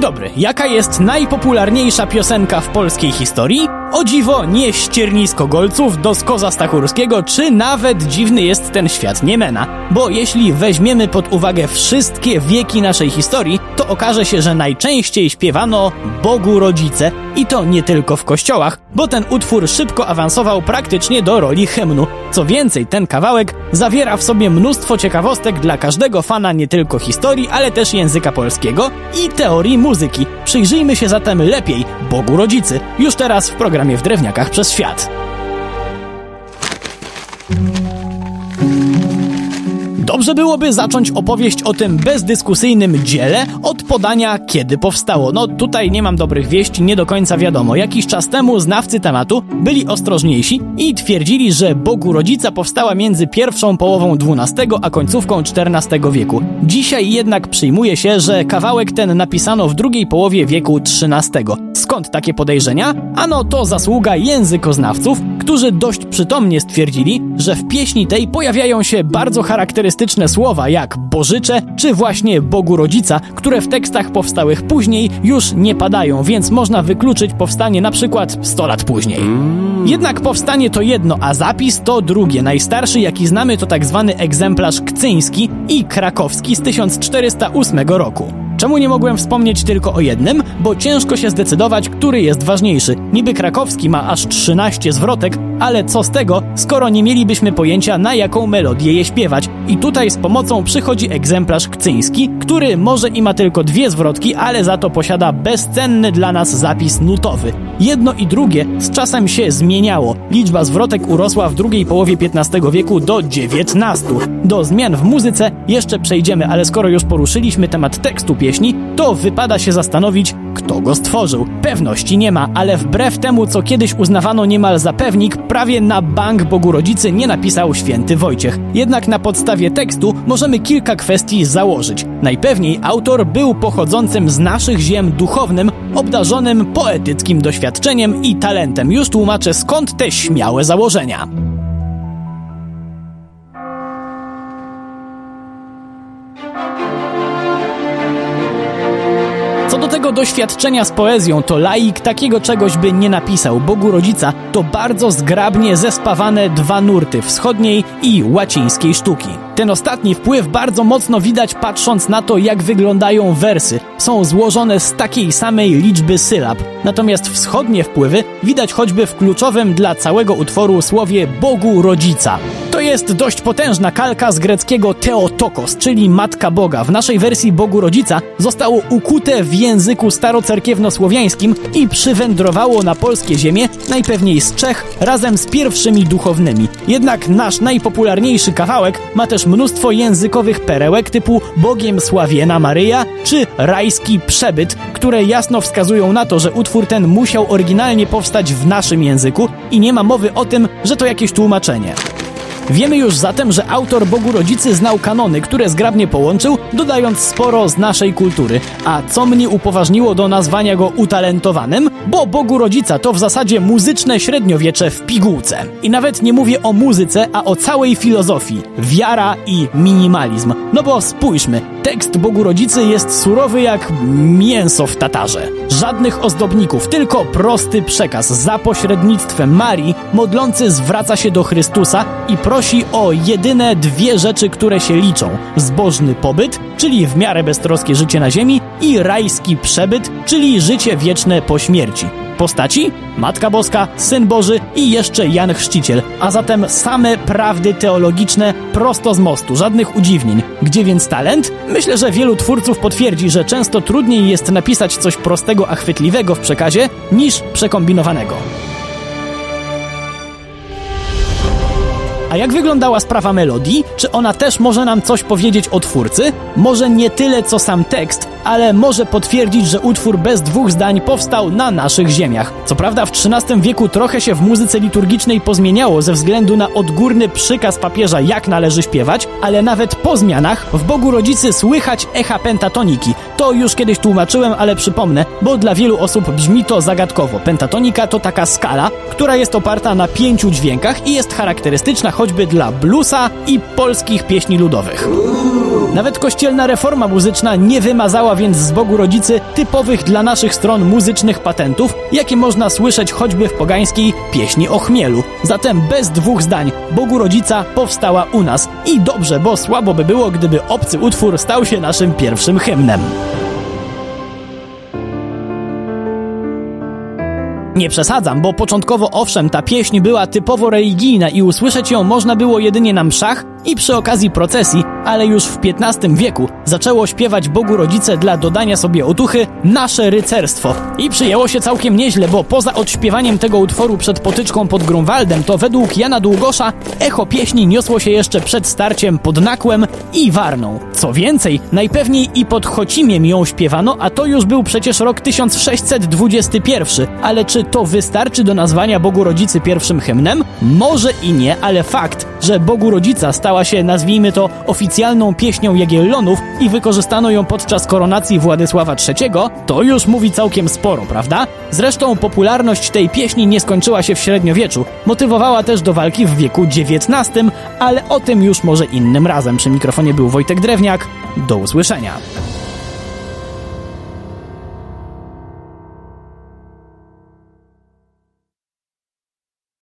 Dobry. Jaka jest najpopularniejsza piosenka w polskiej historii? O dziwo, nie ściernisko golców do skoza Stachurskiego, czy nawet dziwny jest ten świat Niemena. Bo jeśli weźmiemy pod uwagę wszystkie wieki naszej historii, to okaże się, że najczęściej śpiewano Bogu Rodzice i to nie tylko w kościołach, bo ten utwór szybko awansował praktycznie do roli hymnu. Co więcej, ten kawałek zawiera w sobie mnóstwo ciekawostek dla każdego fana nie tylko historii, ale też języka polskiego i teorii muzyki. Przyjrzyjmy się zatem lepiej Bogu Rodzicy już teraz w programie w Drewniakach przez Świat. Dobrze byłoby zacząć opowieść o tym bezdyskusyjnym dziele od podania, kiedy powstało. No tutaj nie mam dobrych wieści, nie do końca wiadomo. Jakiś czas temu znawcy tematu byli ostrożniejsi i twierdzili, że Bogu Rodzica powstała między pierwszą połową XII a końcówką XIV wieku. Dzisiaj jednak przyjmuje się, że kawałek ten napisano w drugiej połowie wieku XIII. Skąd takie podejrzenia? Ano to zasługa językoznawców, którzy dość przytomnie stwierdzili, że w pieśni tej pojawiają się bardzo charakterystyczne słowa jak Bożycze czy właśnie Bogu Rodzica, które w tekstach powstałych później już nie padają, więc można wykluczyć powstanie na przykład 100 lat później. Jednak powstanie to jedno, a zapis to drugie. Najstarszy jaki znamy to tak zwany egzemplarz kcyński i krakowski z 1408 roku. Czemu nie mogłem wspomnieć tylko o jednym? Bo ciężko się zdecydować, który jest ważniejszy. Niby krakowski ma aż 13 zwrotek, ale co z tego, skoro nie mielibyśmy pojęcia na jaką melodię je śpiewać. I tutaj z pomocą przychodzi egzemplarz kcyński, który może i ma tylko dwie zwrotki, ale za to posiada bezcenny dla nas zapis nutowy. Jedno i drugie z czasem się zmieniało. Liczba zwrotek urosła w drugiej połowie XV wieku do 19. Do zmian w muzyce jeszcze przejdziemy, ale skoro już poruszyliśmy temat tekstu pieśni, to wypada się zastanowić, kto go stworzył. Pewności nie ma, ale wbrew temu, co kiedyś uznawano niemal za pewnik, prawie na bank Bogu Rodzicy nie napisał święty Wojciech. Jednak na podstawie tekstu możemy kilka kwestii założyć. Najpewniej autor był pochodzącym z naszych ziem duchownym, obdarzonym poetyckim doświadczeniem i talentem. Już tłumaczę skąd te śmiałe założenia. Co do tego doświadczenia z poezją, to laik takiego czegoś by nie napisał. Bogu Rodzica to bardzo zgrabnie zespawane dwa nurty wschodniej i łacińskiej sztuki. Ten ostatni wpływ bardzo mocno widać patrząc na to, jak wyglądają wersy. Są złożone z takiej samej liczby sylab. Natomiast wschodnie wpływy widać choćby w kluczowym dla całego utworu słowie Bogu Rodzica. To jest dość potężna kalka z greckiego Theotokos, czyli Matka Boga. W naszej wersji Bogu Rodzica zostało ukute w języku starocerkiewnosłowiańskim i przywędrowało na polskie ziemie, najpewniej z Czech, razem z pierwszymi duchownymi. Jednak nasz najpopularniejszy kawałek ma też mnóstwo językowych perełek typu Bogiem Sławiena Maryja czy Rajski Przebyt, które jasno wskazują na to, że utwór ten musiał oryginalnie powstać w naszym języku i nie ma mowy o tym, że to jakieś tłumaczenie. Wiemy już zatem, że autor Bogu Rodzicy znał kanony, które zgrabnie połączył, dodając sporo z naszej kultury. A co mnie upoważniło do nazwania go utalentowanym? Bo Bogu Rodzica to w zasadzie muzyczne średniowiecze w pigułce. I nawet nie mówię o muzyce, a o całej filozofii. Wiara i minimalizm. No bo spójrzmy, tekst Bogu Rodzicy jest surowy jak mięso w tatarze. Żadnych ozdobników, tylko prosty przekaz. Za pośrednictwem Marii modlący zwraca się do Chrystusa i prosi o jedyne dwie rzeczy, które się liczą. Zbożny pobyt, czyli w miarę beztroskie życie na ziemi i rajski przebyt, czyli życie wieczne po śmierci. Postaci? Matka Boska, Syn Boży i jeszcze Jan Chrzciciel, a zatem same prawdy teologiczne prosto z mostu, żadnych udziwnień. Gdzie więc talent? Myślę, że wielu twórców potwierdzi, że często trudniej jest napisać coś prostego a chwytliwego w przekazie niż przekombinowanego. A jak wyglądała sprawa melodii? Czy ona też może nam coś powiedzieć o twórcy? Może nie tyle co sam tekst, ale może potwierdzić, że utwór bez dwóch zdań powstał na naszych ziemiach. Co prawda w XIII wieku trochę się w muzyce liturgicznej pozmieniało ze względu na odgórny przykaz papieża, jak należy śpiewać, ale nawet po zmianach w Bogu Rodzicy słychać echa pentatoniki. To już kiedyś tłumaczyłem, ale przypomnę, bo dla wielu osób brzmi to zagadkowo. Pentatonika to taka skala, która jest oparta na pięciu dźwiękach i jest charakterystyczna choćby dla bluesa i polskich pieśni ludowych. Nawet kościelna reforma muzyczna nie wymazała więc z Bogu Rodzicy typowych dla naszych stron muzycznych patentów, jakie można słyszeć choćby w pogańskiej pieśni o chmielu. Zatem bez dwóch zdań Bogu Rodzica powstała u nas. I dobrze, bo słabo by było, gdyby obcy utwór stał się naszym pierwszym hymnem. Nie przesadzam, bo początkowo owszem, ta pieśń była typowo religijna i usłyszeć ją można było jedynie na mszach i przy okazji procesji, ale już w XV wieku zaczęło śpiewać Bogu Rodzice dla dodania sobie otuchy nasze rycerstwo. I przyjęło się całkiem nieźle, bo poza odśpiewaniem tego utworu przed potyczką pod Grunwaldem, to według Jana Długosza echo pieśni niosło się jeszcze przed starciem pod Nakłem i Warną. Co więcej, najpewniej i pod Chocimiem ją śpiewano, a to już był przecież rok 1621. Ale czy to wystarczy do nazwania Bogu Rodzicy pierwszym hymnem? Może i nie, ale fakt, że Bogu Rodzica stała się, nazwijmy to, oficjalną pieśnią Jagiellonów i wykorzystano ją podczas koronacji Władysława III, to już mówi całkiem sporo, prawda? Zresztą popularność tej pieśni nie skończyła się w średniowieczu. Motywowała też do walki w wieku XIX, ale o tym już może innym razem. Przy mikrofonie był Wojtek Drewniak. Do usłyszenia.